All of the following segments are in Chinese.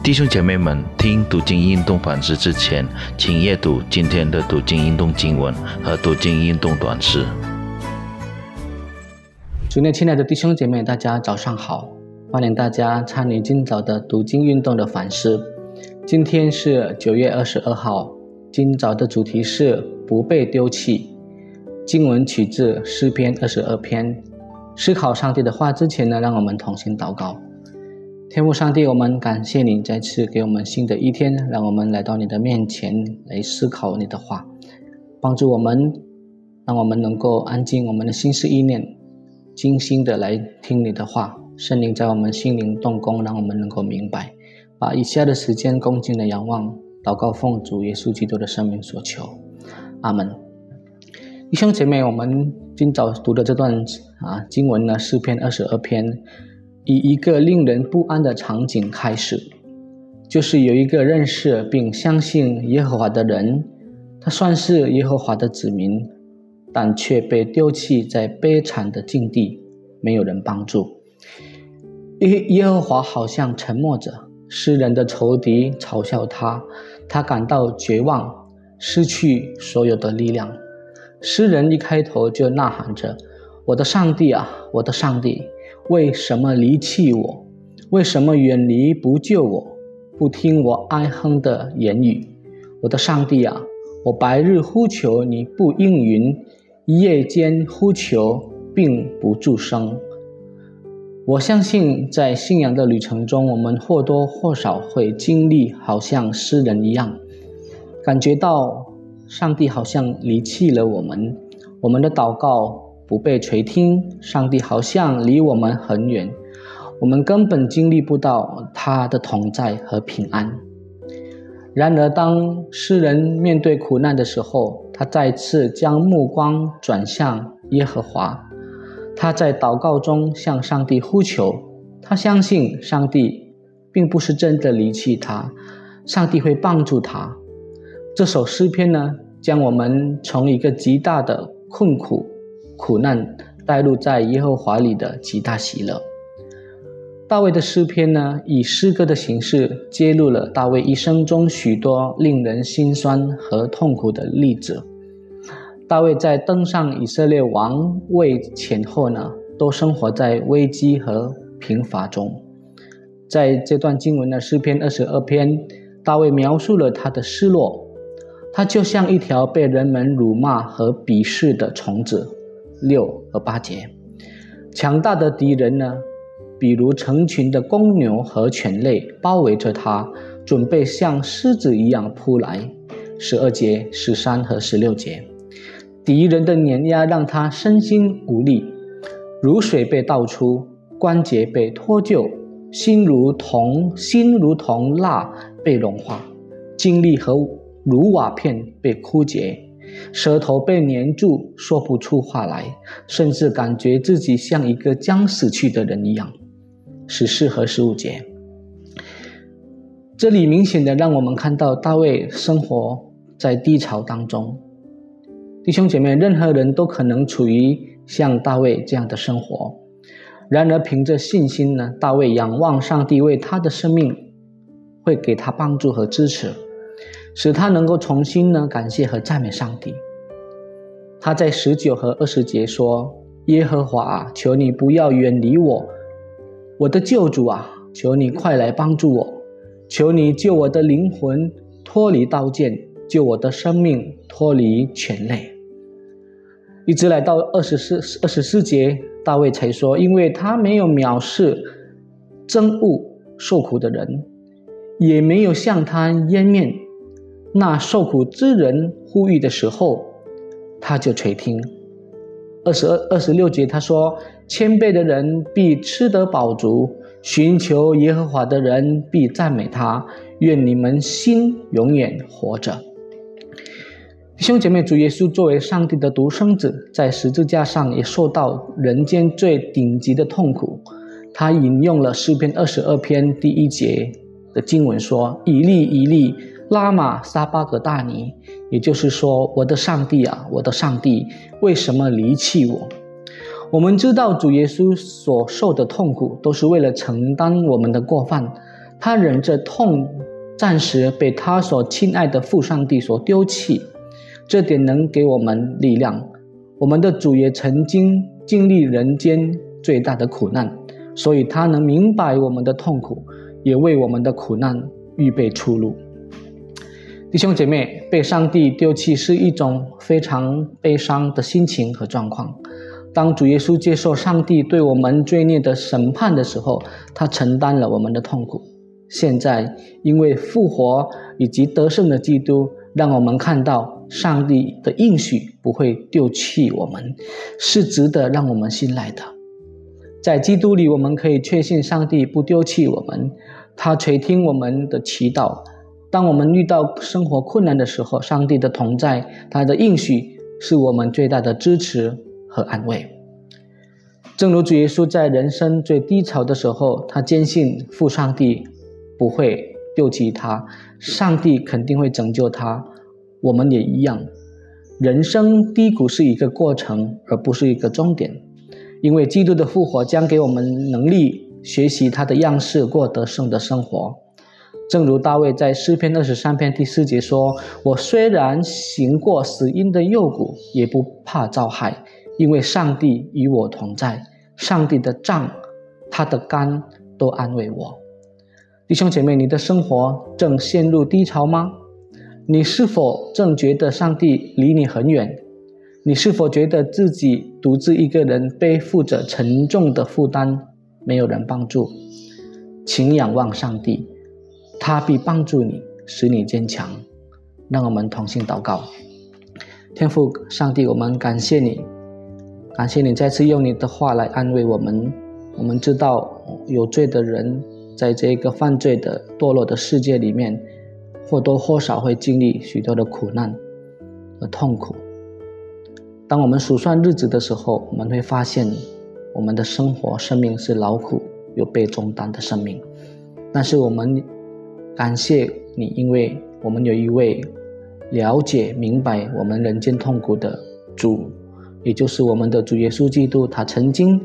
弟兄姐妹们，听读经运动反思之前，请阅读今天的读经运动经文和读经运动短诗。主内亲爱的弟兄姐妹，大家早上好！欢迎大家参与今早的读经运动的反思。今天是九月二十二号，今早的主题是不被丢弃。经文取自诗篇二十二篇。思考上帝的话之前呢，让我们同心祷告。天父上帝，我们感谢你再次给我们新的一天，让我们来到你的面前来思考你的话，帮助我们，让我们能够安静我们的心思意念，精心的来听你的话。圣灵在我们心灵动工，让我们能够明白。把以下的时间恭敬的仰望，祷告奉主耶稣基督的生命所求，阿门。弟兄姐妹，我们今早读的这段啊经文呢，诗篇二十二篇。以一个令人不安的场景开始，就是有一个认识并相信耶和华的人，他算是耶和华的子民，但却被丢弃在悲惨的境地，没有人帮助。耶耶和华好像沉默着，诗人的仇敌嘲笑他，他感到绝望，失去所有的力量。诗人一开头就呐喊着：“我的上帝啊，我的上帝！”为什么离弃我？为什么远离不救我？不听我哀哼的言语？我的上帝啊，我白日呼求你不应允，夜间呼求并不助声。我相信，在信仰的旅程中，我们或多或少会经历，好像诗人一样，感觉到上帝好像离弃了我们，我们的祷告。不被垂听，上帝好像离我们很远，我们根本经历不到他的同在和平安。然而，当诗人面对苦难的时候，他再次将目光转向耶和华，他在祷告中向上帝呼求，他相信上帝并不是真的离弃他，上帝会帮助他。这首诗篇呢，将我们从一个极大的困苦。苦难带入在耶和华里的极大喜乐。大卫的诗篇呢，以诗歌的形式揭露了大卫一生中许多令人心酸和痛苦的例子。大卫在登上以色列王位前后呢，都生活在危机和贫乏中。在这段经文的诗篇二十二篇，大卫描述了他的失落，他就像一条被人们辱骂和鄙视的虫子。六和八节，强大的敌人呢，比如成群的公牛和犬类包围着他，准备像狮子一样扑来。十二节、十三和十六节，敌人的碾压让他身心无力，如水被倒出，关节被脱臼，心如同心如同蜡被融化，精力和如瓦片被枯竭。舌头被粘住，说不出话来，甚至感觉自己像一个将死去的人一样。十四和十五节，这里明显的让我们看到大卫生活在低潮当中。弟兄姐妹，任何人都可能处于像大卫这样的生活。然而，凭着信心呢，大卫仰望上帝为他的生命会给他帮助和支持。使他能够重新呢感谢和赞美上帝。他在十九和二十节说：“耶和华，求你不要远离我，我的救主啊，求你快来帮助我，求你救我的灵魂脱离刀剑，救我的生命脱离犬类。”一直来到二十四二十四节，大卫才说：“因为他没有藐视憎恶受苦的人，也没有向他湮面。”那受苦之人呼吁的时候，他就垂听。二十二、二十六节他说：“谦卑的人必吃得饱足，寻求耶和华的人必赞美他。愿你们心永远活着。”弟兄姐妹，主耶稣作为上帝的独生子，在十字架上也受到人间最顶级的痛苦。他引用了诗篇二十二篇第一节的经文说：“一粒一粒。”拉玛撒巴格大尼，也就是说，我的上帝啊，我的上帝，为什么离弃我？我们知道主耶稣所受的痛苦，都是为了承担我们的过犯，他忍着痛，暂时被他所亲爱的父上帝所丢弃，这点能给我们力量。我们的主也曾经经历人间最大的苦难，所以他能明白我们的痛苦，也为我们的苦难预备出路。弟兄姐妹，被上帝丢弃是一种非常悲伤的心情和状况。当主耶稣接受上帝对我们罪孽的审判的时候，他承担了我们的痛苦。现在，因为复活以及得胜的基督，让我们看到上帝的应许不会丢弃我们，是值得让我们信赖的。在基督里，我们可以确信上帝不丢弃我们，他垂听我们的祈祷。当我们遇到生活困难的时候，上帝的同在，他的应许是我们最大的支持和安慰。正如主耶稣在人生最低潮的时候，他坚信父上帝。不会丢弃他，上帝肯定会拯救他。我们也一样，人生低谷是一个过程，而不是一个终点。因为基督的复活将给我们能力，学习他的样式，过得胜的生活。正如大卫在诗篇二十三篇第四节说：“我虽然行过死荫的幽谷，也不怕遭害，因为上帝与我同在。上帝的杖，他的肝都安慰我。”弟兄姐妹，你的生活正陷入低潮吗？你是否正觉得上帝离你很远？你是否觉得自己独自一个人背负着沉重的负担，没有人帮助？请仰望上帝，他必帮助你，使你坚强。让我们同心祷告，天父上帝，我们感谢你，感谢你再次用你的话来安慰我们。我们知道有罪的人。在这个犯罪的堕落的世界里面，或多或少会经历许多的苦难和痛苦。当我们数算日子的时候，我们会发现，我们的生活、生命是劳苦又被重担的生命。但是我们感谢你，因为我们有一位了解、明白我们人间痛苦的主，也就是我们的主耶稣基督。他曾经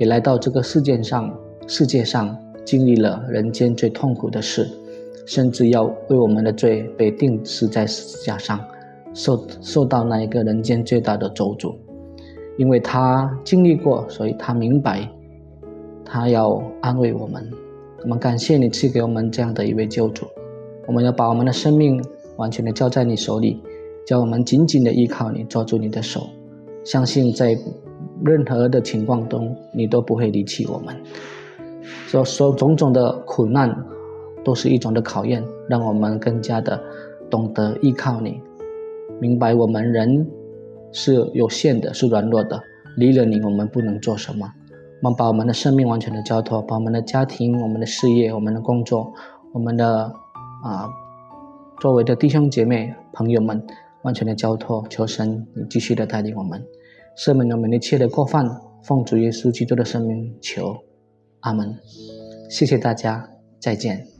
也来到这个世界上，世界上。经历了人间最痛苦的事，甚至要为我们的罪被钉死在十字架上，受受到那一个人间最大的咒诅。因为他经历过，所以他明白，他要安慰我们。我们感谢你赐给我们这样的一位救主。我们要把我们的生命完全的交在你手里，叫我们紧紧的依靠你，抓住你的手，相信在任何的情况中，你都不会离弃我们。所所种种的苦难，都是一种的考验，让我们更加的懂得依靠你，明白我们人是有限的，是软弱的，离了你，我们不能做什么。我们把我们的生命完全的交托，把我们的家庭、我们的事业、我们的工作、我们的啊，周围的弟兄姐妹、朋友们，完全的交托，求神你继续的带领我们，赦免我们一切的过犯，奉主耶稣基督的生命求。阿门，谢谢大家，再见。